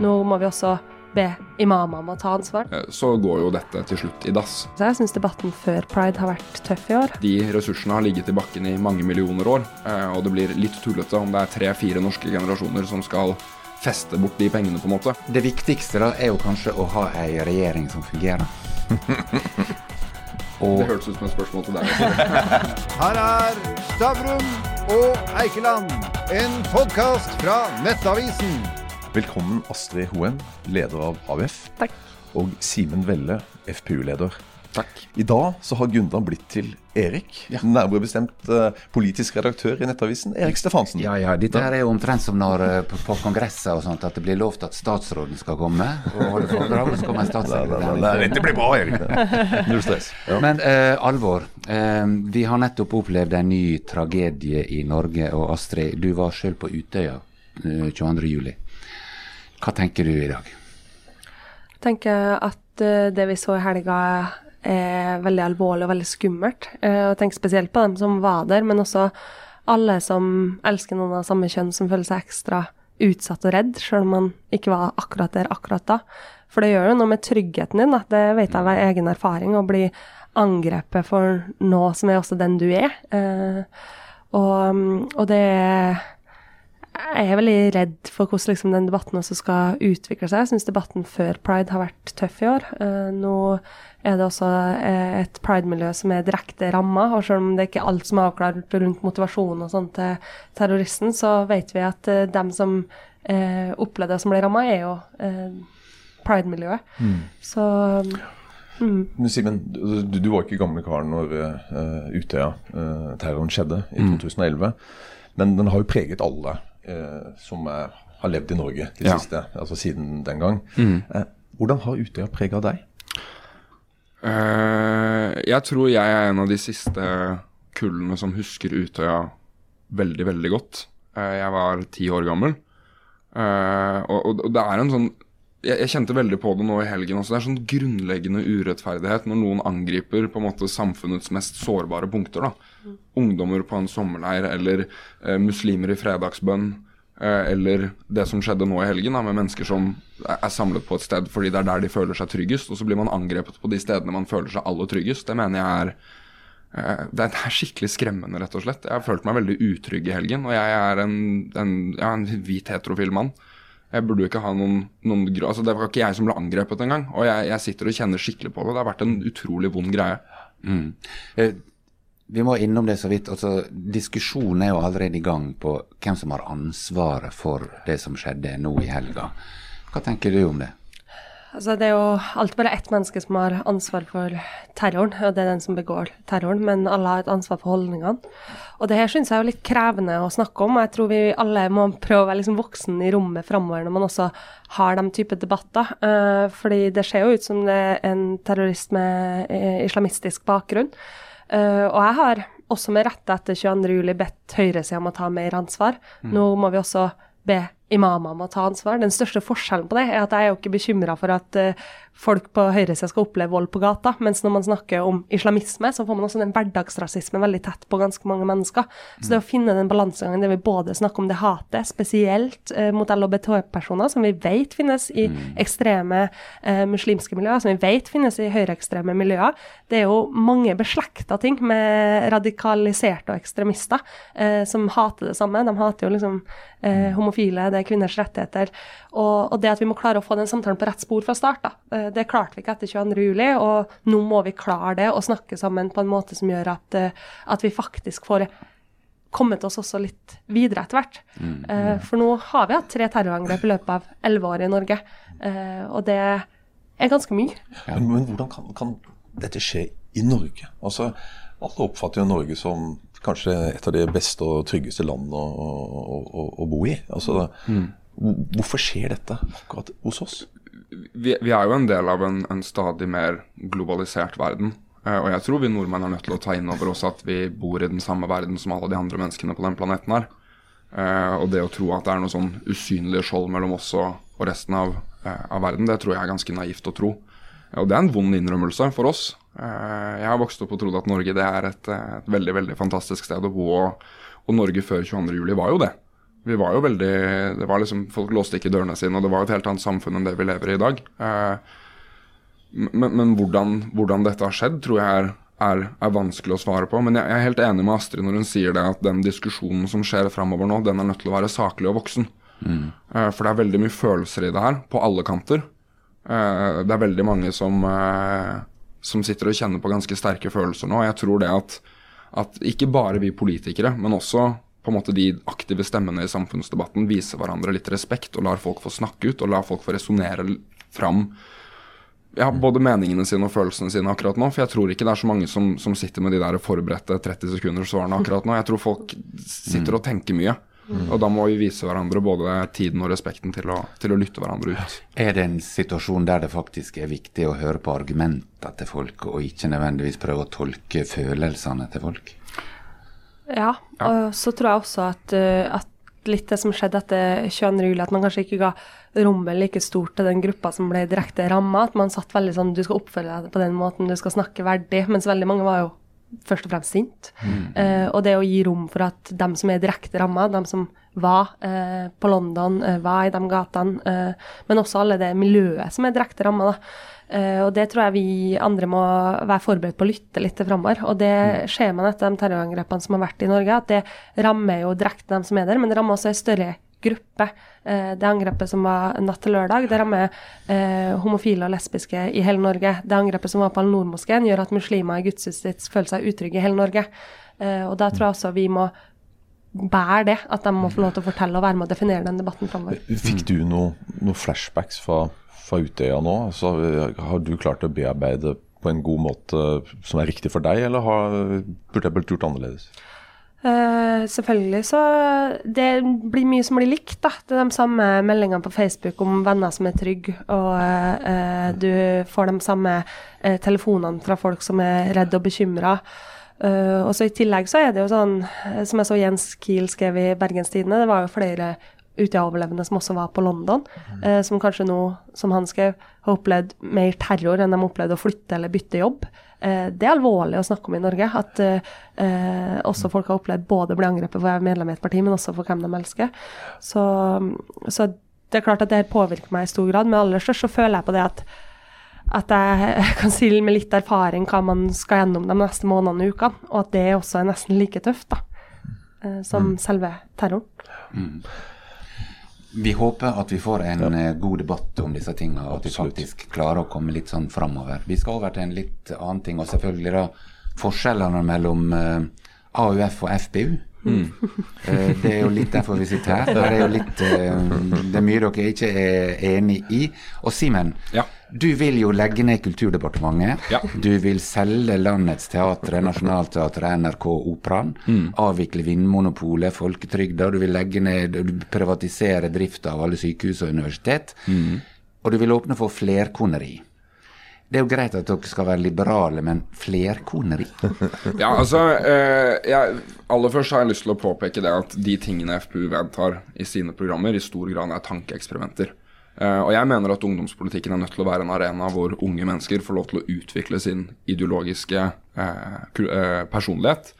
Nå må vi også be imamer om å ta ansvar. Eh, Så går jo dette til slutt i dass. Så jeg syns debatten før pride har vært tøff i år. De ressursene har ligget i bakken i mange millioner år, eh, og det blir litt tullete om det er tre-fire norske generasjoner som skal feste bort de pengene, på en måte. Det viktigste da er jo kanskje å ha ei regjering som fungerer. Det hørtes ut som et spørsmål til deg. Her er Stavrum og Eikeland, en podkast fra Nettavisen. Velkommen Astrid Hoen, leder av AUF, Takk. og Simen Velle, FPU-leder. Takk. I dag så har Gundan blitt til Erik, nærmere bestemt eh, politisk redaktør i Nettavisen, Erik Stefansen. ja, ja, dette her er jo omtrent som når eh, på, på kongresser og sånt at det blir lovt at statsråden skal komme og holde foredrag, og så kommer en Nei, nei, nei, statssekretær. dette blir bra, Erik. Null stress. Ja. Men uh, alvor. Vi har nettopp opplevd en ny tragedie i Norge. Og Astrid, du var sjøl på Utøya eh, 22.07. Hva tenker du i dag? Jeg tenker at eh, det vi så i helga er veldig alvorlig og veldig skummelt. Eh, jeg tenker spesielt på dem som var der, men også alle som elsker noen av samme kjønn, som føler seg ekstra utsatt og redd, selv om man ikke var akkurat der akkurat da. For det gjør jo noe med tryggheten din, da. det vet jeg av egen erfaring, å bli angrepet for noe som er også den du er. Eh, og, og det er jeg er veldig redd for hvordan liksom, den debatten også skal utvikle seg. Jeg syns debatten før pride har vært tøff i år. Uh, nå er det også uh, et pride-miljø som er direkte ramma, og selv om det ikke er alt som er avklart rundt motivasjonen og sånn til terroristen, så vet vi at uh, dem som uh, opplevde det som ble ramma, er jo uh, pride-miljøet. Så mm, Men Simen, du, du var ikke gamle karen når uh, Utøya-terroren skjedde i 2011. Men den har jo preget alle som er, har levd i Norge de Ja. siste, altså siden den gang. Eh, hvordan har Utøya prega deg? Eh, jeg tror jeg er en av de siste kullene som husker Utøya veldig, veldig godt. Eh, jeg var ti år gammel. Eh, og det er en sånn jeg, jeg kjente veldig på det nå i helgen også. Det er sånn grunnleggende urettferdighet når noen angriper på en måte samfunnets mest sårbare punkter. da. Ungdommer på en sommerleir, eller eh, muslimer i fredagsbønn. Eh, eller det som skjedde nå i helgen, da, med mennesker som er er samlet på et sted fordi det er der de føler seg tryggest. Og så blir man angrepet på de stedene man føler seg aller tryggest. Det mener jeg er eh, det er skikkelig skremmende, rett og slett. Jeg har følt meg veldig utrygg i helgen. Og jeg er en, en, ja, en hvit heterofil mann. Jeg burde jo ikke ha noen, noen altså Det var ikke jeg som ble angrepet engang. Og jeg, jeg sitter og kjenner skikkelig på det. Det har vært en utrolig vond greie. Eh, Vi må innom det så vidt. altså Diskusjonen er jo allerede i gang på hvem som har ansvaret for det som skjedde nå i helga. Hva tenker du om det? Altså, det er jo alltid bare ett menneske som har ansvar for terroren, og det er den som begår terroren, men alle har et ansvar for holdningene. Og det her syns jeg er litt krevende å snakke om, jeg tror vi alle må prøve å være liksom voksen i rommet framover når man også har den type debatter. Eh, fordi det ser jo ut som det er en terrorist med eh, islamistisk bakgrunn. Eh, og jeg har også med rette etter 22.07 bedt høyresida om å ta mer ansvar. Nå må vi også be imamer må ta ansvar. Den største forskjellen på det er at jeg er jo ikke bekymra for at eh, folk på høyresida skal oppleve vold på gata, mens når man snakker om islamisme, så får man også den hverdagsrasismen veldig tett på ganske mange mennesker. Så det å finne den balansegangen der vi både snakker om det hatet, spesielt eh, mot LHBT-personer, som vi vet finnes i ekstreme eh, muslimske miljøer, som vi vet finnes i høyreekstreme miljøer, det er jo mange beslekta ting med radikaliserte og ekstremister eh, som hater det samme. De hater jo liksom eh, homofile, det er kvinners rettigheter. Og, og det at vi må klare å få den samtalen på rett spor fra start, da. Eh, det klarte vi ikke etter 22. juli, og nå må vi klare det og snakke sammen på en måte som gjør at, eh, at vi faktisk får kommet oss også litt videre etter hvert. Eh, for nå har vi hatt tre terrorangrep i løpet av elleve år i Norge, eh, og det er ganske mye. Men, men hvordan kan, kan dette skje i Norge? Altså, Alle oppfatter jo Norge som kanskje et av de beste og tryggeste landene å, å, å, å bo i. Altså, mm. Hvorfor skjer dette akkurat hos oss? Vi, vi er jo en del av en, en stadig mer globalisert verden. Eh, og jeg tror vi nordmenn er nødt til å ta inn over oss at vi bor i den samme verden som alle de andre menneskene på den planeten her. Eh, og det å tro at det er noe sånn usynlig skjold mellom oss og, og resten av, eh, av verden, det tror jeg er ganske naivt å tro. Og det er en vond innrømmelse for oss. Eh, jeg har vokst opp og trodd at Norge det er et, eh, et veldig veldig fantastisk sted å bo. Og, og Norge før 22.07 var jo det. Vi var jo veldig det var liksom, Folk låste ikke dørene sine, og det var et helt annet samfunn enn det vi lever i i dag. Eh, men, men hvordan, hvordan, dette har skjedd, tror jeg er, er, er, vanskelig å svare på. Men jeg, jeg, er helt enig med Astrid når hun sier det at den diskusjonen som skjer framover nå, den er nødt til å være saklig og voksen. Mm. For det er veldig mye følelser i det her, på alle kanter. Det er veldig mange som, som sitter og kjenner på ganske sterke følelser nå. Jeg tror det at, at ikke bare vi politikere, men også på en måte de aktive stemmene i samfunnsdebatten viser hverandre litt respekt og lar folk få snakke ut og lar folk få resonnere fram ja, både meningene sine og følelsene sine akkurat nå. For jeg tror ikke det er så mange som, som sitter med de der forberedte 30 sekunders svarene akkurat nå. Jeg tror folk sitter og tenker mye. Mm. Og da må vi vise hverandre både tiden og respekten til å, til å, lytte hverandre ut. Er det en situasjon der det faktisk er viktig å høre på argumenter til folk, og ikke nødvendigvis prøve å tolke følelsene til folk? Ja, og så tror jeg også at, eh, at litt det som skjedde etter 22. juli, at man kanskje ikke ga rommet like stort til den gruppa som ble direkte ramma. At man satt veldig sånn du skal oppføre deg på den måten, du skal snakke verdig. Mens veldig mange var jo først og fremst sint. Mm. Uh, og det å gi rom for at dem som er direkte ramma, dem som var uh, på London, uh, var i de gatene, men også alle det miljøet som er direkte ramma, da. og det tror jeg vi andre må være forberedt på å lytte litt til framover. Og det mm. ser man etter de terrorangrepene som har vært i Norge, at det rammer jo direkte dem som er der, men det rammer også en større gruppe. Eh, det angrepet som var natt til lørdag, det rammer eh, homofile og lesbiske i hele Norge. Det angrepet som var på Al-Noor-moskeen, gjør at muslimer i gudshuset føler seg utrygge i hele Norge. Eh, og da tror jeg også vi må bære det, at de må få lov til å fortelle og være med å definere den debatten framover. Fikk du noen noe flashbacks fra, fra Utøya nå? Altså, har du klart å bearbeide på en god måte som er riktig for deg, eller har, burde jeg blitt gjort annerledes? Uh, selvfølgelig så Det blir mye som blir likt, da. Det er de samme meldingene på Facebook om venner som er trygge, og uh, du får de samme uh, telefonene fra folk som er redde og bekymra. og så I tillegg så er det jo sånn, som jeg så Jens Kiel skrev i Bergenstidene, det var jo flere Utøya-overlevende som også var på London, mm. som kanskje nå, som han skrev, har opplevd mer terror enn de har opplevd å flytte eller bytte jobb. Eh, det er alvorlig å snakke om i Norge. At eh, også folk har opplevd både å bli angrepet for å være medlem i et parti, men også for hvem de elsker. Så, så det er klart at det her påvirker meg i stor grad. Men aller størst så føler jeg på det at at jeg kan si med litt erfaring hva man skal gjennom de neste månedene og ukene, og at det også er nesten like tøft da, eh, som mm. selve terroren. Mm. Vi håper at vi får en ja. Eh, god debatt om disse tingene, og at vi faktisk klarer å komme litt sånn framover. Vi skal over til en litt annen ting, og selvfølgelig da forskjellene mellom eh, AUF og FPU. Mm. uh, det er jo litt derfor vi sitter her. Det er jo litt Det er mye dere ikke er enig i. Og Simen, ja. Du vil jo legge ned Kulturdepartementet. Ja. Du vil selge landets teatre, Nationaltheatret, NRK, Operaen. Mm. Avvikle Vinmonopolet, folketrygda. Du vil legge ned, privatisere drifta av alle sykehus og universitet. Mm. Og du vil åpne for flerkoneri. Det er jo greit at dere skal være liberale, men flerkoneri? ja, altså eh, jeg, Aller først har jeg lyst til å påpeke det at de tingene FPU vedtar i sine programmer, i stor grad er tankeeksperimenter. Uh, og jeg mener at ungdomspolitikken er nødt til å være en arena hvor unge mennesker får lov til å utvikle sin ideologiske uh, uh, personlighet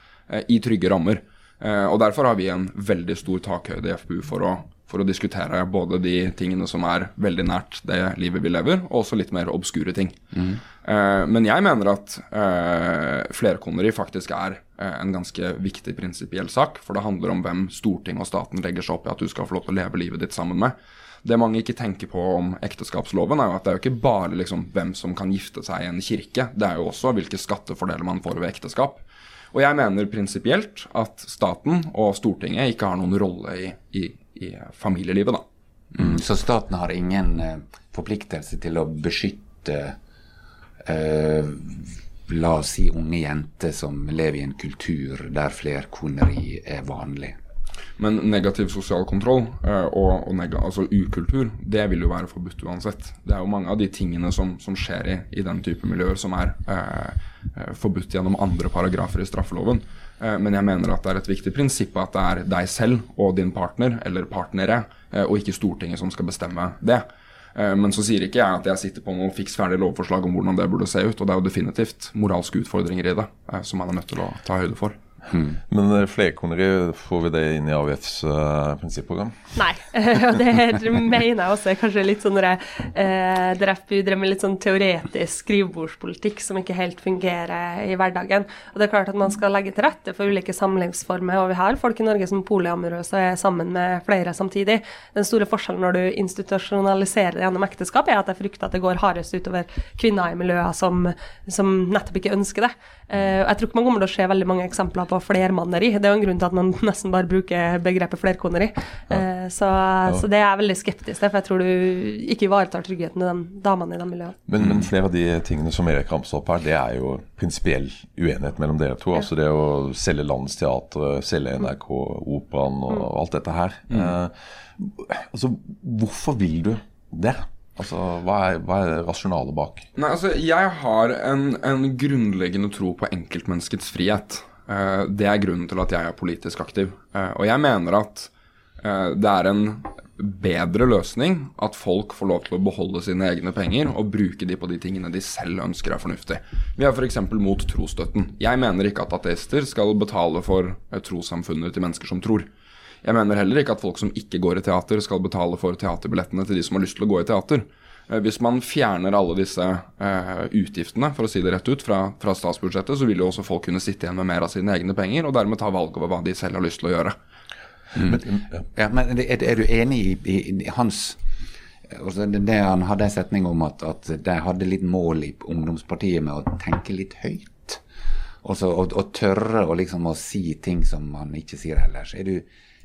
i trygge rammer. og Derfor har vi en veldig stor takhøyde i FPU for å, for å, diskutere både de tingene som er veldig nært det livet vi lever, og også litt mer obskure ting. Mm. men jeg mener at flerkoneri faktisk er en ganske viktig prinsipiell sak. For det handler om hvem Stortinget og staten legger seg opp i at du skal få lov til å leve livet ditt sammen med. Det mange ikke tenker på om ekteskapsloven, er jo at det er jo ikke bare liksom hvem som kan gifte seg i en kirke, det er jo også hvilke skattefordeler man får ved ekteskap. Og jeg mener prinsipielt at staten og Stortinget ikke har noen rolle i, i, i familielivet, da. Mm, så staten har ingen eh, forpliktelse til å beskytte eh, la oss si unge jenter som lever i en kultur der flerkoneri er vanlig? Men negativ sosial kontroll eh, og, og neg altså ukultur, det vil jo være forbudt uansett. Det er jo mange av de tingene som, som skjer i, i, den type miljøer som er eh, eh, forbudt gjennom andre paragrafer i straffeloven. Eh, men jeg mener at det er et viktig prinsipp at det er deg selv og din partner, eller partnere, eh, og ikke Stortinget som skal bestemme det. Eh, men så sier ikke jeg at jeg sitter på noe fiks ferdig lovforslag om hvordan det burde se ut. Og det er jo definitivt moralske utfordringer i det som man er nødt til å ta høyde for. Men eh, flerkoneri, får vi det inn i AUFs uh, prinsipprogram? Nei, og det mener jeg også er kanskje litt sånn der, eh, der FPU drev med litt sånn teoretisk skrivebordspolitikk som ikke helt fungerer i hverdagen. Og det er klart at man skal legge til rette for ulike samlivsformer, og vi har folk i Norge som er polyamorøse og er sammen med flere samtidig. Den store forskjellen når du institusjonaliserer det gjennom ekteskap, er at jeg frykter at det går hardest utover kvinner i miljøer som, som nettopp ikke ønsker det. Eh, jeg tror ikke man kommer til å se veldig mange eksempler på flermanneri. Det er jo en grunn til at man nesten bare bruker begrepet flerkoneri. Eh, så, så, det er jeg veldig skeptisk til, for jeg tror du ikke ivaretar tryggheten til de damene i de miljøene. Men, men, flere av de tingene som Erik ramset opp her, det er jo prinsipiell uenighet mellom dere to. Ja. Altså det å selge landets teatre, selge NRK, Operaen og, og alt dette her. Mm. Eh, altså, hvorfor vil du det? Altså, hva er, hva er rasjonalet bak? Nei, altså, Jeg har en, en grunnleggende tro på enkeltmenneskets frihet. Uh, det er grunnen til at jeg er politisk aktiv. Uh, og jeg mener at uh, det er en bedre løsning at folk får lov til å beholde sine egne penger og bruke de på de tingene de selv ønsker er fornuftig. Vi er f.eks. mot trosstøtten. Jeg mener ikke at ateister skal betale for trossamfunnet til mennesker som tror. Jeg mener heller ikke at folk som ikke går i teater, skal betale for teaterbillettene til de som har lyst til å gå i teater. Eh, hvis man fjerner alle disse uh, utgiftene for å si det rett ut, fra, fra, statsbudsjettet, så vil jo også folk kunne sitte igjen med mer av sine egne penger, og dermed ta valg over hva de selv har lyst til å gjøre. Mm. Men, ja, men er, er, du enig i, i, i hans altså det Han hadde en setning om at, at de hadde litt mål i ungdomspartiet med å tenke litt høyt. Også, og, og tørre å, liksom, å si ting som man ikke sier ellers. Er du,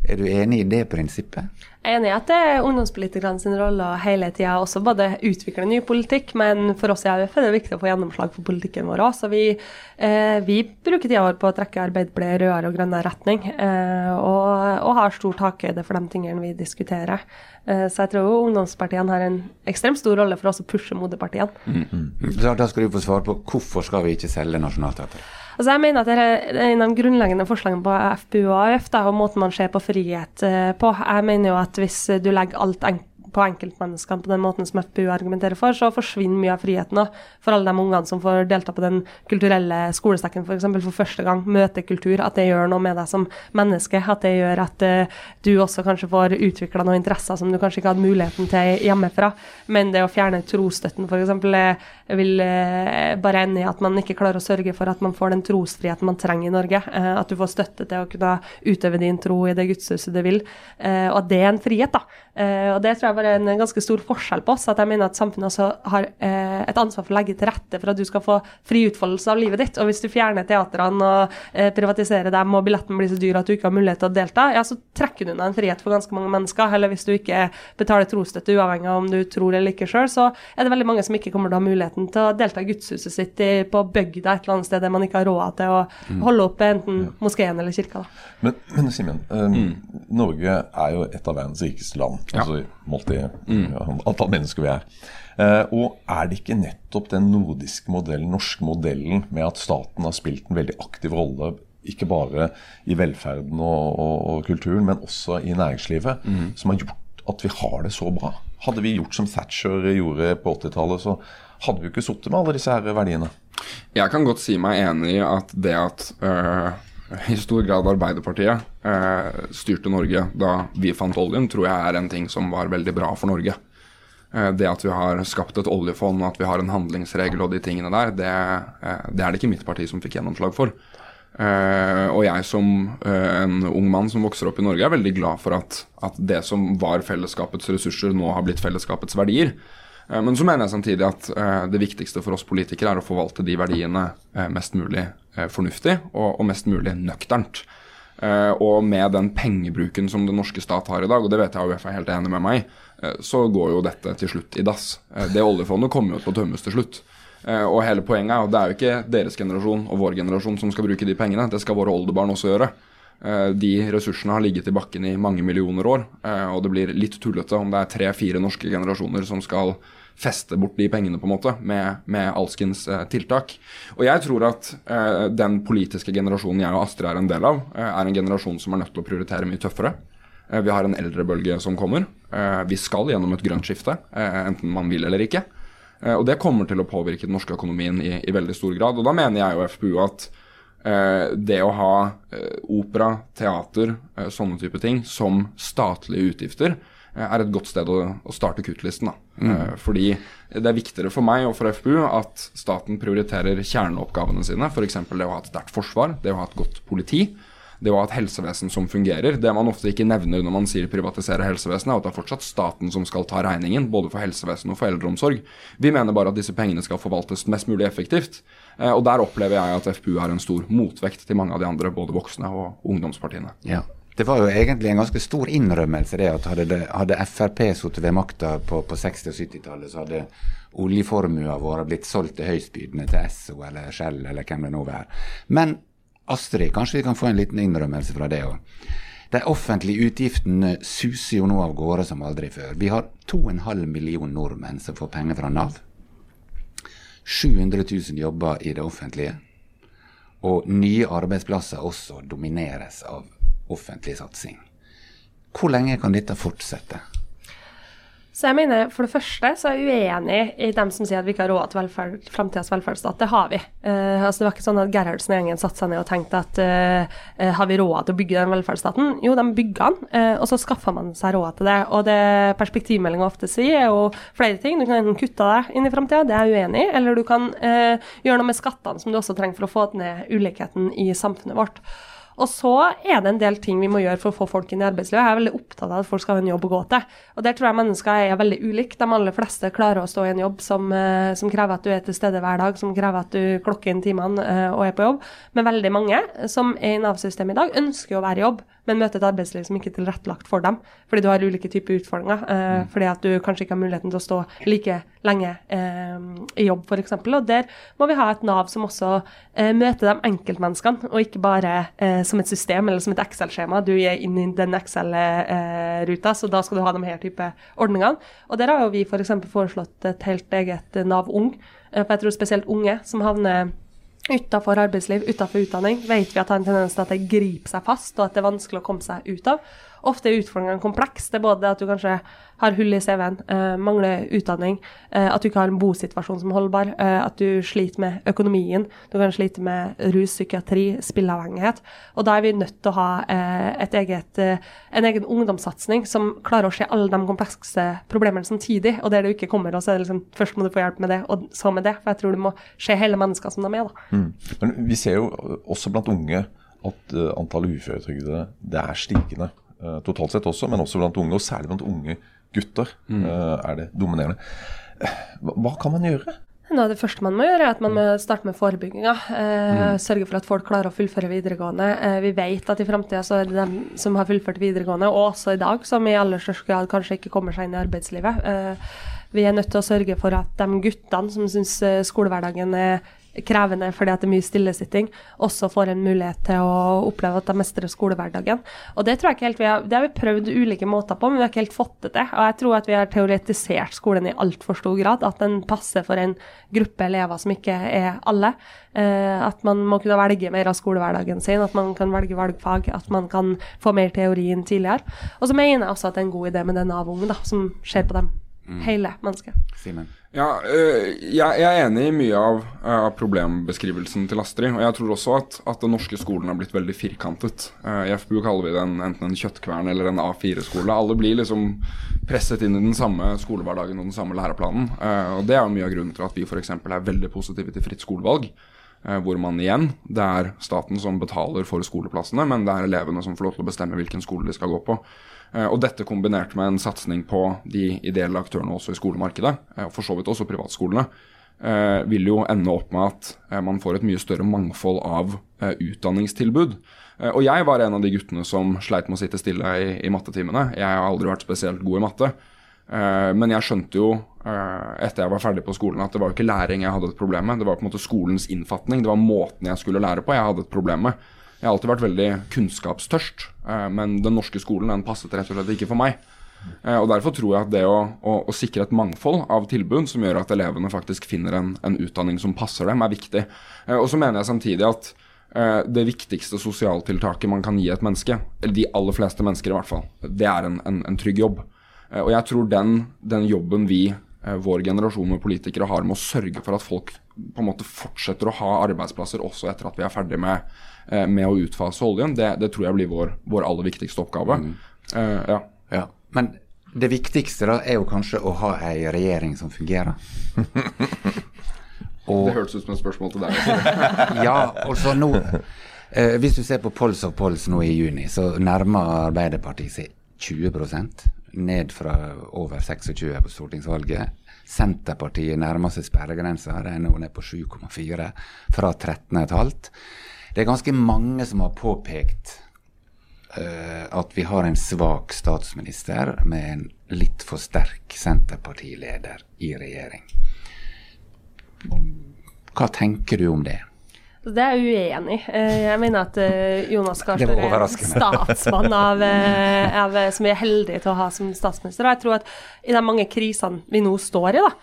er du enig i det prinsippet? Jeg er enig i at det er ungdomspolitikerne sin rolle hele tida også både utvikle ny politikk, men for oss i AUF er det viktig å få gjennomslag for politikken vår òg. Så vi, eh, vi, bruker tida vår på å trekke Arbeiderpartiet rødere og grønnere retning, eh, og, og, har stor takhøyde for de tingene vi diskuterer. Eh, så jeg tror ungdomspartiene har en ekstremt stor rolle for oss å pushe moderpartiene. Mm -hmm. Da skal du få svare på hvorfor skal vi ikke selge Nationaltheatret? Altså jeg mener at det er en av de grunnleggende forslagene på FPU og AUF, da, og måten man ser på frihet eh, på. Jeg mener jo at hvis du legger alt enkelt på enkeltmenneskene på den måten som FPU argumenterer for, så forsvinner mye av friheten da, for alle de ungene som får delta på den kulturelle skolesekken f.eks. For, for første gang. Møte kultur. At det gjør noe med deg som menneske. At det gjør at uh, du også kanskje får utvikla noen interesser som du kanskje ikke hadde muligheten til hjemmefra. Men det å fjerne trosstøtten f.eks. vil uh, bare ende i at man ikke klarer å sørge for at man får den trosfriheten man trenger i Norge. Uh, at du får støtte til å kunne utøve din tro i det gudshuset du vil. og at det er en frihet, da. og det tror jeg var en ganske stor forskjell på oss. At jeg mener at samfunnet også har eh, et ansvar for å legge til rette for at du skal få fri utfoldelse av livet ditt. Og hvis du fjerner teatrene og eh, privatiserer dem, og billetten blir så dyr at du ikke har mulighet til å delta, ja, så trekker du unna en frihet for ganske mange mennesker. Eller hvis du ikke betaler trosstøtte uavhengig av om du tror eller ikke sjøl, så er det veldig mange som ikke kommer til å ha muligheten til å delta i gudshuset sitt i, på bygda et eller annet sted der man ikke har råd til å mm. holde oppe enten moskeen eller kirka. Da. Men, men Simen, um, mm. Norge er jo et av verdens rikeste land. Ja. altså målt i mm. ja, antall mennesker vi er. Uh, og er det ikke nettopp den nordiske modellen, norske modellen, med at staten har spilt en veldig aktiv rolle ikke bare i velferden og, og, og kulturen, men også i næringslivet, mm. som har gjort at vi har det så bra? Hadde vi gjort som Thatcher gjorde på 80-tallet, så hadde vi ikke sittet med alle disse her verdiene. Jeg kan godt si meg enig i at det at øh, i stor grad Arbeiderpartiet øh, styrte Norge da vi fant oljen, tror jeg er en ting som var veldig bra for Norge. Eh, det at vi har skapt et oljefond og at vi har en handlingsregel og de tingene der, det, det er det ikke mitt parti som fikk gjennomslag for. Og jeg som en ung mann som vokser opp i Norge, er veldig glad for at, at det som var fellesskapets ressurser, nå har blitt fellesskapets verdier. Eh, men så mener jeg samtidig at det viktigste for oss politikere er å forvalte de verdiene mest mulig fornuftig og, mest mulig nøkternt. Og med den pengebruken som den norske stat har i dag, og det vet jeg AUF er helt enig med meg så går jo dette til slutt i dass. Det oljefondet kommer jo til å tømmes til slutt. og hele poenget er at det er jo ikke deres generasjon og vår generasjon som skal bruke de pengene, det skal våre oldebarn også gjøre. De ressursene har ligget i bakken i mange millioner år, og det blir litt tullete om det er tre-fire norske generasjoner som skal feste bort de pengene på en måte med, med alskens eh, tiltak. Og jeg tror at eh, den politiske generasjonen jeg og Astrid er en del av, eh, er en generasjon som er nødt til å prioritere mye tøffere. Eh, vi har en eldrebølge som kommer. Eh, vi skal gjennom et grønt skifte, eh, enten man vil eller ikke. og det kommer til å påvirke den norske økonomien i, i veldig stor grad. Og da mener jeg og FPU at det å ha opera, teater, sånne type ting som statlige utgifter er et godt sted å, å starte kuttlisten. Da. Eh, fordi det er viktigere for meg og for FPU at staten prioriterer kjerneoppgavene sine. F.eks. det å ha et sterkt forsvar, det å ha et godt politi. Det å ha et helsevesen som fungerer. Det man ofte ikke nevner når man sier privatisere helsevesenet, er at det er fortsatt staten som skal ta regningen, både for helsevesen og for eldreomsorg. Vi mener bare at disse pengene skal forvaltes mest mulig effektivt. Eh, Og der opplever jeg at FPU er en stor motvekt til mange av de andre, både voksne og ungdomspartiene. Ja. Det var jo egentlig en ganske stor innrømmelse det at hadde, det, hadde Frp sittet ved makta på, på 60- og 70-tallet, så hadde oljeformua vår blitt solgt til høystbydende, til Esso eller Shell eller hvem det nå var. Men Astrid, kanskje vi kan få en liten innrømmelse fra det òg. De offentlige utgiftene suser jo nå av gårde som aldri før. Vi har 2,5 million nordmenn som får penger fra Nav. 700 000 jobber i det offentlige. Og nye arbeidsplasser også domineres av offentlig satsing. Hvor lenge kan dette fortsette? Så jeg mener, For det første så er jeg uenig i dem som sier at vi ikke har råd til velferd, framtidas velferdsstat. Det har vi. Uh, altså Det var ikke sånn at Gerhardsen og gjengen satte seg ned og tenkte at uh, har vi råd til å bygge den velferdsstaten? Jo, de bygger den, og så skaffer man seg råd til det. Og det perspektivmeldinga ofte sier, er jo flere ting. Du kan enten kutte deg inn i framtida, det er jeg uenig i, eller du kan gjøre noe med skattene som du også trenger for å få ned ulikheten i samfunnet vårt. Og så er det en del ting vi må gjøre for å få folk inn i arbeidslivet. Jeg er veldig opptatt av at folk skal ha en jobb å gå til. Og der tror jeg mennesker er veldig ulike. De aller fleste klarer å stå i en jobb som, eh, som krever at du er til stede hver dag, som krever at du klokker inn timene eh, og er på jobb. Men veldig mange som er i Nav-systemet i dag, ønsker å være i jobb, men møte et arbeidsliv som ikke er tilrettelagt for dem. Fordi du har ulike typer utfordringer. Eh, fordi at du kanskje ikke har muligheten til å stå like lenge eh, i jobb, f.eks. Og der må vi ha et Nav som også eh, møter de enkeltmenneskene, og ikke bare eh, som et system eller som et Excel-skjema. Du er inn i den Excel-ruta, så da skal du ha de her type ordningene. Og der har jo vi f.eks. foreslått et helt eget Nav Ung, eh, for jeg tror spesielt unge som havner Utenfor arbeidsliv, utenfor utdanning, vet vi at det har en tendens til at det griper seg fast, og at det er vanskelig å komme seg ut av. Ofte er utfordringene komplekse. Det er både at du kanskje har hull i CV-en, eh, mangler utdanning, eh, at du ikke har en bosituasjon som er holdbar, eh, at du sliter med økonomien, du kan slite med rus, psykiatri, spilleavhengighet. Og da er vi nødt til å ha eh, et eget, eh, en egen ungdomssatsing som klarer å se alle de komplekse problemene samtidig, og der du ikke kommer, og så er det liksom først må du få hjelp med det, og så med det. For jeg tror du må se hele mennesker som de er, da. Men vi ser jo også blant unge at uh, antallet uføretrygdede er stigende. Eh, totalt sett også, men også blant unge, og særlig blant unge gutter eh, er det dominerende. Hva, hva kan man gjøre? Nå, det første man må gjøre, er at man må starte med forebygginga. Eh, Sørge for at folk klarer å fullføre videregående. Eh, vi vet at i framtida så er det dem som har fullført videregående, og også i dag, som i aller største grad kanskje ikke kommer seg inn i arbeidslivet. Eh, vi er nødt til å sørge for at de guttene som syns eh, skolehverdagen er krevende fordi at det er mye stillesitting, også får en mulighet til å oppleve at de mestrer skolehverdagen. Og Det tror jeg ikke helt vi har, det har vi prøvd ulike måter på, men vi har ikke helt fått det til. Og jeg tror at vi har teoretisert skolen i altfor stor grad. At den passer for en gruppe elever som ikke er alle. Eh, at man må kunne velge mer av skolehverdagen sin, at man kan velge valgfag, at man kan få mer teori enn tidligere. Og så mener jeg også at det er en god idé med den Nav-ungen som ser på dem. Hele mennesket. Simen? Ja, øh, jeg, er enig i mye av, av problembeskrivelsen til Astrid. Og jeg tror også at, at den norske skolen har blitt veldig firkantet. Eh, I FBU kaller vi den enten en kjøttkvern eller en A4-skole. Alle blir liksom presset inn i den samme skolehverdagen og den samme læreplanen. Eh, og Det er jo mye av grunnen til at vi f.eks. er veldig positive til fritt skolevalg. Eh, Hvor man igjen, det er staten som betaler for skoleplassene, men det er elevene som får lov til å bestemme hvilken skole de skal gå på. Eh, Og dette kombinert med en satsing på de ideelle aktørene også i skolemarkedet, eh, og for så vidt også privatskolene, vil jo ende opp med at man får et mye større mangfold av utdanningstilbud. Og jeg var en av de guttene som sleit med å sitte stille i, i mattetimene. Jeg har aldri vært spesielt god i matte. Eh, Men jeg skjønte jo eh, etter jeg var ferdig på skolen at det var jo ikke læring jeg hadde et problem med. Det var på en måte skolens innfatning. Det var måten jeg skulle lære på jeg hadde et problem med. Jeg har alltid vært veldig kunnskapstørst, eh, men den norske skolen den passet rett og slett ikke for meg. Og Derfor tror jeg at det å, å, å sikre et mangfold av tilbud som gjør at elevene faktisk finner en, en utdanning som passer dem, er viktig. Og så mener jeg samtidig at det viktigste sosialtiltaket man kan gi et menneske, eller de aller fleste mennesker i hvert fall, det er en, en, en trygg jobb. Eh, Og jeg tror den, den jobben vi eh, vår generasjon med politikere har med å sørge for at folk på en måte fortsetter å ha arbeidsplasser også etter at vi er ferdig med, eh, med å utfase oljen, det, det, tror jeg blir vår, vår aller viktigste oppgave. Mm. Uh, ja. ja. Men det viktigste da er jo kanskje å ha ei regjering som fungerer. og, det hørtes ut som et spørsmål til deg. ja, altså nå eh, Hvis du ser på Pols of Pols nå i juni, så nærmer Arbeiderpartiet seg 20 ned fra over 26 på stortingsvalget. Senterpartiet nærmer seg sperregrensa, de er nå ned på 7,4 fra 13,5. Det er ganske mange som har påpekt uh, at vi har en svak statsminister med en litt for sterk Senterpartileder i regjering. Hva tenker du om det? Det er jeg uenig i. Eh, jeg mener at eh, Jonas Gahr Støre er en statsmann av, av, som vi er heldige til å ha som statsminister. Og jeg tror at i de mange krisene vi nå står i, da,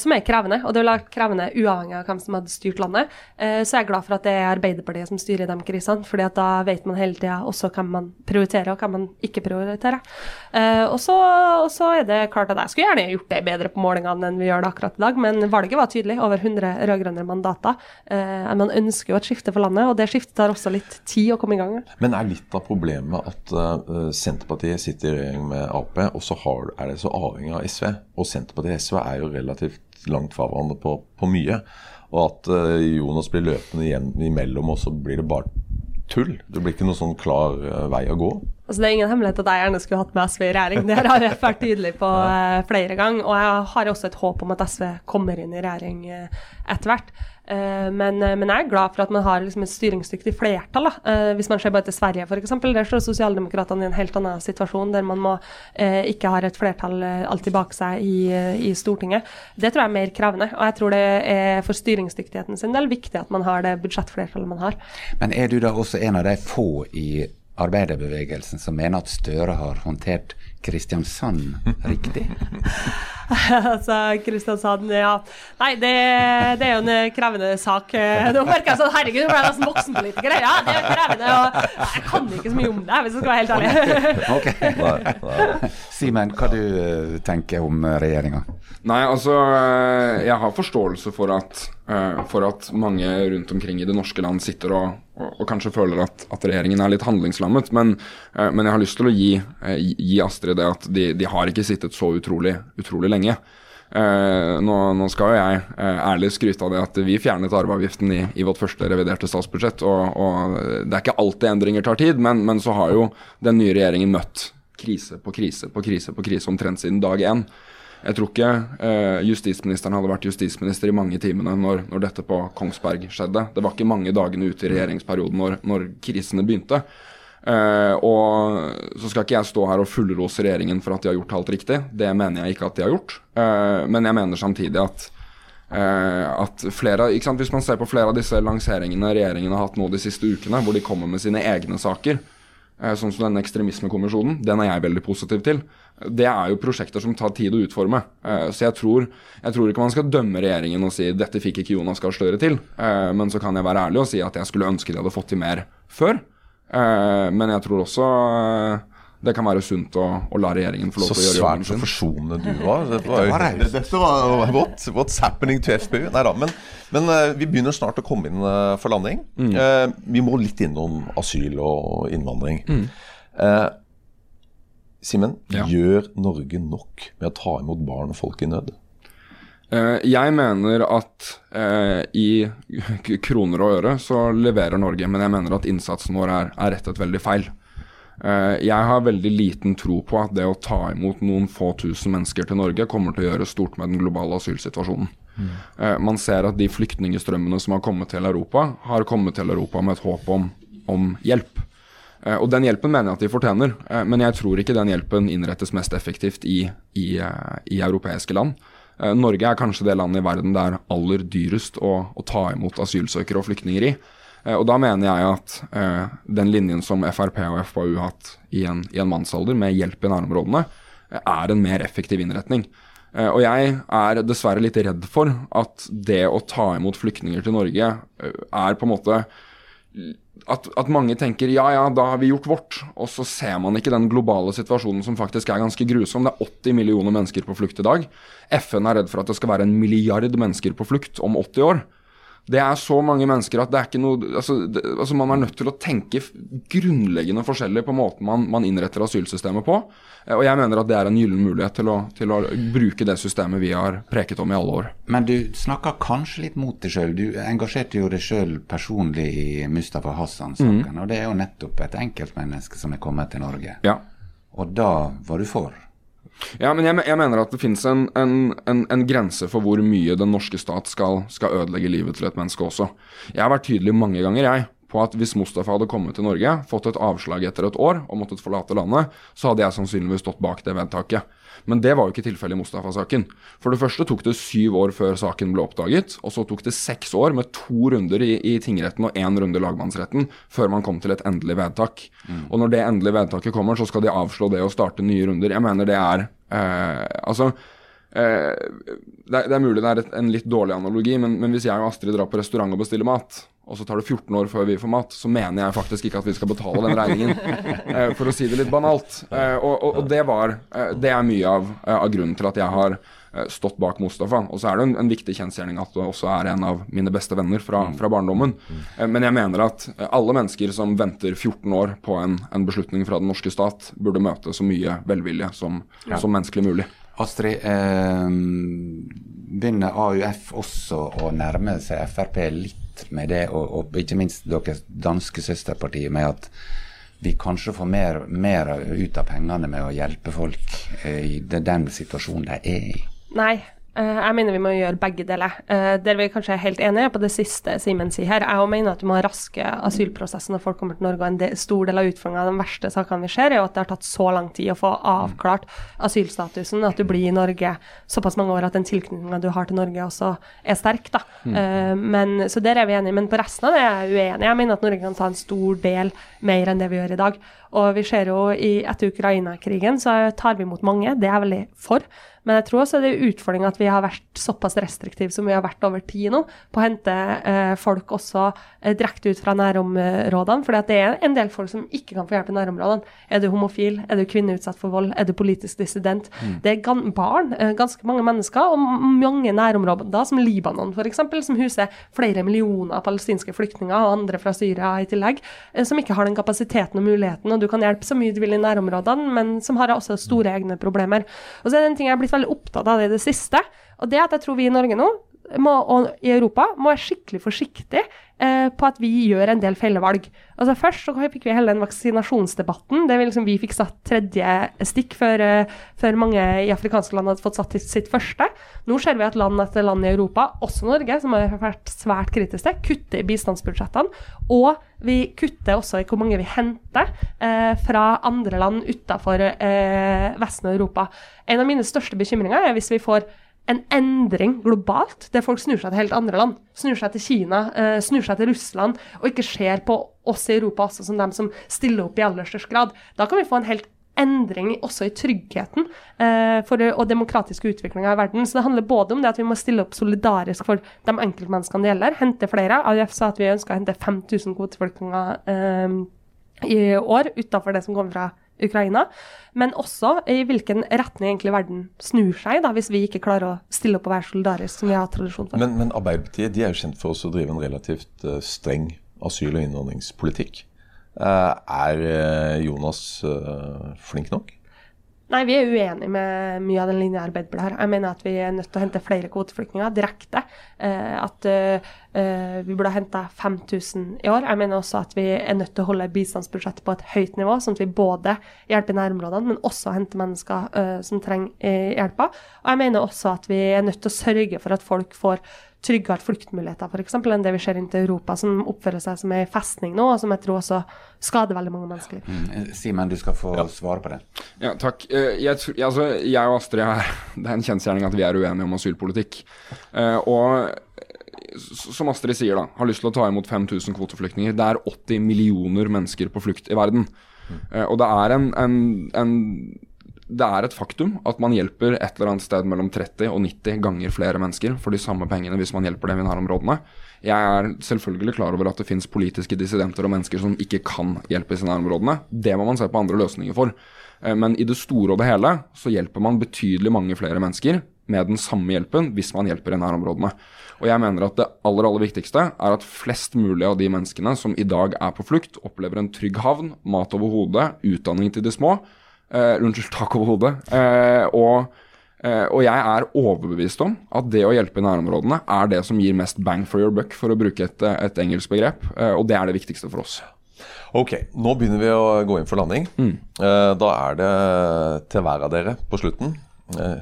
som er krevende. Og det være krevende uavhengig av hvem som hadde styrt landet. Uh, så jeg er glad for at det er Arbeiderpartiet som styrer de krisene, fordi at da vet man hele tida også hvem man prioriterer og hvem man ikke prioriterer. Uh, og, så, er det klart at jeg skulle gjerne gjort det bedre på målingene enn vi gjør det akkurat i dag, men valget var tydelig. Over 100 rød-grønne mandater. man ønsker jo et skifte for landet, og det skiftet tar også litt tid å komme i gang med. Men er litt av problemet at Senterpartiet sitter i regjering med Ap, og så er det så avhengig av SV? Og Senterpartiet og SV er jo relativt langt fra hverandre på, på mye. Og at uh, Jonas blir løpende igjen imellom, og så blir det bare tull. Det blir ikke noen sånn klar uh, vei å gå. Altså, det er ingen hemmelighet at jeg gjerne skulle hatt med SV i regjering. Det har jeg vært tydelig på uh, flere ganger. Og jeg har også et håp om at SV kommer inn i regjering etter hvert. Eh, men, eh, men, jeg er glad for at man har liksom et styringsdyktig flertall. Da. hvis man ser bare til Sverige f.eks., der står Sosialdemokratene i en helt annen situasjon, der man må, ikke har et flertall alltid bak seg i, i, Stortinget. Det tror jeg er mer krevende. Og jeg tror det er for styringsdyktigheten sin del viktig at man har det budsjettflertallet man har. Men er du da også en av de få i arbeiderbevegelsen som mener at Støre har håndtert Kristiansand riktig? altså, Kristiansand, ja. Nei, det, det, er jo en krevende sak. Nå merker jeg sånn Herregud, nå ble jeg nesten voksenpolitiker. Ja, det er krevende. Og jeg kan ikke så mye om det, hvis jeg skal være helt ærlig. okay. Simen, hva du eh, tenker om eh, regjeringa? Nei, altså eh, Jeg har forståelse for at, uh, for at mange rundt omkring i det norske land sitter og, og, og kanskje føler at, at, regjeringen er litt handlingslammet. Men, uh, men, jeg har lyst til å gi, uh, gi Astrid det at de, de, har ikke sittet så utrolig, utrolig lenge. Nå, nå, skal jo jeg ærlig skryte av det at vi fjernet arveavgiften i, i, vårt første reviderte statsbudsjett. Og, og, det er ikke alltid endringer tar tid, men, men så har jo den nye regjeringen møtt krise på krise på krise på krise omtrent siden dag én. Jeg tror ikke eh, justisministeren hadde vært justisminister i mange timene når, når, dette på Kongsberg skjedde. Det var ikke mange dagene ute i regjeringsperioden når, når krisene begynte. Eh, og så skal ikke jeg stå her og fullrose regjeringen for at de har gjort alt riktig. Det mener jeg ikke at de har gjort. Eh, men jeg mener samtidig at, eh, at flere, Hvis man ser på flere av disse lanseringene regjeringen har hatt nå de siste ukene, hvor de kommer med sine egne saker, sånn som denne ekstremismekommisjonen, den er jeg veldig positiv til det er jo prosjekter som tar tid å utforme. Uh, så jeg tror, jeg tror, ikke man skal dømme regjeringen og si dette fikk ikke Jonas Gahr Støre til. Uh, men så kan jeg være ærlig og si at jeg skulle ønske de hadde fått til mer før. Men jeg tror også det kan være sunt å, å la regjeringen få lov til å gjøre jobben sin. Så svært forsonende du var. Dette var, det, dette var what, what's happening to FPU? Nei da. Men, men vi begynner snart å komme inn for landing. Mm. vi må litt innom asyl og innvandring. Mm. Simen, ja. gjør Norge nok med å ta imot barn og folk i nød? Uh, jeg mener at i kroner og øre så leverer Norge, men jeg mener at innsatsen vår er, er rettet veldig feil. Uh, jeg har veldig liten tro på at det å ta imot noen få tusen mennesker til Norge kommer til å gjøre stort med den globale asylsituasjonen. Mm. man ser at de flyktningstrømmene som har kommet til Europa, har kommet til Europa med et håp om, om hjelp. Eh, og Den hjelpen mener jeg at de fortjener, eh, men jeg tror ikke den hjelpen innrettes mest effektivt i, i, eh, i europeiske land. Norge er kanskje det landet i verden det er aller dyrest å, å ta imot asylsøkere og flyktninger i. Og Da mener jeg at eh, den linjen som Frp og FpU har hatt i en, i en, mannsalder, med hjelp i nærområdene, er en mer effektiv innretning. Eh, og jeg er dessverre litt redd for at det å ta imot flyktninger til Norge er på en måte at, at, mange tenker ja, ja, da har vi gjort vårt. Og så ser man ikke den globale situasjonen som faktisk er ganske grusom. Det er 80 millioner mennesker på flukt i dag. FN er redd for at det skal være en milliard mennesker på flukt om 80 år. Det er så mange mennesker at det er ikke noe altså, det, altså Man er nødt til å tenke grunnleggende forskjellig på måten man, man, innretter asylsystemet på. Eh, og jeg mener at det er en gyllen mulighet til å, til å, bruke det systemet vi har preket om i alle år. Men du snakker kanskje litt mot deg sjøl. Du engasjerte jo deg sjøl personlig i Mustafa Hassan-saken. Mm. Og det er jo nettopp et enkeltmenneske som er kommet til Norge. Ja. Og da var du for? Ja, men jeg, jeg, mener at det finnes en, en, en, en, grense for hvor mye den norske stat skal, skal, ødelegge livet til et menneske også. Jeg har vært tydelig mange ganger, jeg, på at hvis Mustafa hadde kommet til Norge, fått et avslag etter et år og måttet forlate landet, så hadde jeg sannsynligvis stått bak det vedtaket. Men det var jo ikke tilfellet i Mustafa-saken. For det første tok det syv år før saken ble oppdaget, og så tok det seks år med to runder i, i tingretten og én runde i lagmannsretten før man kom til et endelig vedtak. Mm. Og når det endelige vedtaket kommer, så skal de avslå det og starte nye runder. Jeg mener det er eh, Altså eh, det, er, det, er, mulig det er et, en litt dårlig analogi, men, men hvis jeg og Astrid drar på restaurant og bestiller mat, og så tar det 14 år før vi får mat, så mener jeg faktisk ikke at vi skal betale den regningen. eh, for å si det litt banalt. Eh, og, og, og, det var eh, Det er mye av, av, grunnen til at jeg har stått bak Mustafa. Og så er det en, en viktig kjensgjerning at det også er en av mine beste venner fra, fra barndommen. Eh, men jeg mener at alle mennesker som venter 14 år på en, en, beslutning fra den norske stat, burde møte så mye velvilje som, ja. som menneskelig mulig. Astrid, eh, begynner AUF også å nærme seg Frp litt med det, og, og ikke minst deres danske søsterparti, med at vi kanskje får mer, mer, ut av pengene med å hjelpe folk eh, i den situasjonen de er i? Nei, jeg mener vi må gjøre begge deler. Uh, der vi kanskje er helt enige på det siste Simen sier her. Jeg mener at du må raske asylprosesser når folk kommer til Norge. og En del, stor del av utfordringa av de verste sakene vi ser, er jo at det har tatt så lang tid å få avklart asylstatusen at du blir i Norge såpass mange år at den tilknytninga du har til Norge også er sterk. da. Uh, men, så der er vi enige. Men på resten av det er jeg uenig. Jeg mener at Norge kan ta en stor del mer enn det vi gjør i dag. Og vi ser jo i, etter Ukraina-krigen så tar vi imot mange. Det er jeg veldig for. Men jeg tror også det er utfordringa at vi har vært såpass restriktive som vi har vært over tid nå, på å hente eh, folk også eh, direkte ut fra nærområdene. For det er en del folk som ikke kan få hjelp i nærområdene. Er du homofil, er du kvinne utsatt for vold, er du politisk dissident? Mm. Det er barn, eh, ganske mange mennesker, og mange nærområder, som Libanon f.eks., som huser flere millioner palestinske flyktninger, og andre fra Syria i tillegg, eh, som ikke har den kapasiteten og muligheten. Og du kan hjelpe så mye du vil i nærområdene, men som har også store egne problemer. Og så er det en ting jeg har blitt veldig opptatt av det i det siste. Og det at jeg tror vi i Norge nå må, og i Europa må være skikkelig forsiktig eh, på at vi gjør en del feilvalg. Altså Først så fikk vi hele den vaksinasjonsdebatten. Det vi, liksom, vi fikk satt tredje stikk før, eh, før, mange i afrikanske land hadde fått satt sitt første. Nå ser vi at land etter land i Europa, også Norge, som har vært svært kritiske, kutter i bistandsbudsjettene. Og vi kutter også i hvor mange vi henter eh, fra andre land utenfor eh, Vesten og Europa. En av mine største bekymringer er hvis vi får en endring globalt, der folk snur seg til helt andre land. Snur seg til Kina, eh, snur seg til Russland, og ikke ser på oss i Europa også som dem som stiller opp i aller størst grad. Da kan vi få en helt endring også i tryggheten eh, for, og demokratiske utviklinga i verden. Så det handler både om det at vi må stille opp solidarisk for de enkeltmenneskene det gjelder, hente flere. AUF sa at vi ønsker å hente 5000 kvoteflyktninger eh, i år utenfor det som kommer fra Ukraina, men også i hvilken retning egentlig verden snur seg, da, hvis vi ikke klarer å stille opp og være solidarisk, som vi har tradisjon for. Men, men Arbeiderpartiet de er jo kjent for å drive en relativt uh, streng asyl- og innvandringspolitikk. Uh, er uh, Jonas flink nok? Nei, vi er uenige med mye av den linja Arbeiderpartiet har. Jeg mener at vi er nødt til å hente flere kvoteflyktninger direkte. Eh, at eh, vi burde ha henta 5000 i år. Jeg mener også at vi er nødt til å holde bistandsbudsjettet på et høyt nivå, sånn at vi både hjelper i nærområdene, men også henter mennesker eh, som trenger eh, hjelpa. Og jeg mener også at vi er nødt til å sørge for at folk får tryggere fluktmuligheter for eksempel, enn det vi ser inn til Europa, som oppfører seg som ei festning nå, og som jeg tror også skader veldig mange mennesker. Mm. Eh, Simen, du skal få ja. svare på det. Ja, takk. Eh, jeg, altså, jeg og Astrid er, det er en kjensgjerning at vi er uenige om asylpolitikk. Eh, og som Astrid sier, da, har lyst til å ta imot 5000 kvoteflyktninger. Det er 80 millioner mennesker på flukt i verden. Mm. Og det er en, en, en det er et faktum at man hjelper et eller annet sted mellom 30 og 90 ganger flere mennesker for de samme pengene hvis man hjelper dem i nærområdene. Jeg er selvfølgelig klar over at det finnes politiske dissidenter og mennesker som ikke kan hjelpes i nærområdene. Det må man se på andre løsninger for. Eh, men i det store og det hele så hjelper man betydelig mange flere mennesker med den samme hjelpen hvis man hjelper i nærområdene. Og jeg mener at det aller aller viktigste er at flest mulig av de menneskene som i dag er på flukt, opplever en trygg havn, mat over hodet, utdanning til de små. Uh, unnskyld, tak over hodet. Uh, og, uh, og, jeg er overbevist om at det å hjelpe i nærområdene er det som gir mest bang for your buck, for å bruke et, et engelsk begrep. og det er det viktigste for oss. Ok, nå begynner vi å gå inn for landing. Mm. da er det til hver av dere på slutten.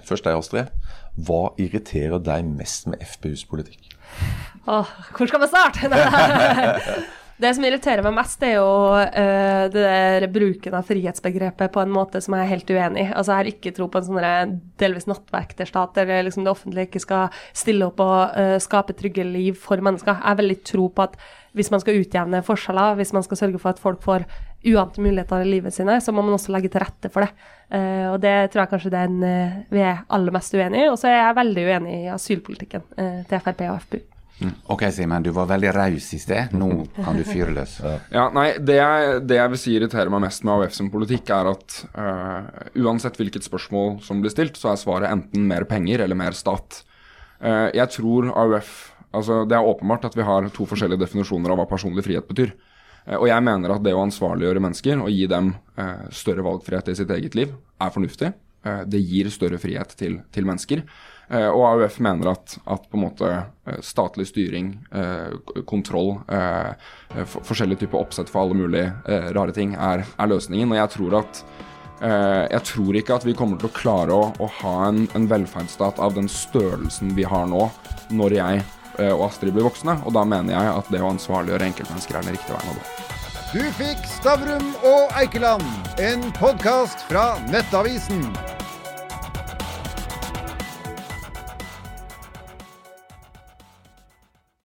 først deg, Astrid. Hva irriterer deg mest med FPUs politikk? Åh, hvor skal vi starte? Det som irriterer meg mest, er jo uh, det der bruken av frihetsbegrepet på en måte som jeg er helt uenig i. Altså, jeg har ikke tro på en sånn delvis nattverkterstat der liksom det offentlige ikke skal stille opp og uh, skape trygge liv for mennesker. Jeg har veldig tro på at hvis man skal utjevne forskjeller, hvis man skal sørge for at folk får uante muligheter i livet sine, så må man også legge til rette for det. Uh, og det tror jeg kanskje den vi er aller mest uenig i. Og så er jeg veldig uenig i asylpolitikken til Frp og FPU. Ok, Simen, du var veldig raus i sted. Nå kan du fyre løs. ja, nei, det jeg, det jeg, vil si irriterer meg mest med AUF sin politikk, er at uh, uansett hvilket spørsmål som blir stilt, så er svaret enten mer penger eller mer stat. Uh, jeg tror AUF Altså, det er åpenbart at vi har to forskjellige definisjoner av hva personlig frihet betyr. Uh, og jeg mener at det å ansvarliggjøre mennesker og gi dem større valgfrihet i sitt eget liv, er fornuftig. det gir større frihet til, til mennesker. Eh, og AUF mener at, at, på en måte eh, statlig styring, eh, kontroll, forskjellige typer oppsett for alle mulige rare ting er, er løsningen. Og jeg tror at jeg tror ikke at vi kommer til å klare å, å ha en, en, velferdsstat av den størrelsen vi har nå, når jeg og Astrid blir voksne. Og da mener jeg at det å ansvarliggjøre enkeltmennesker er den riktige veien å gå. Du fikk Stavrum og Eikeland, en podkast fra Nettavisen.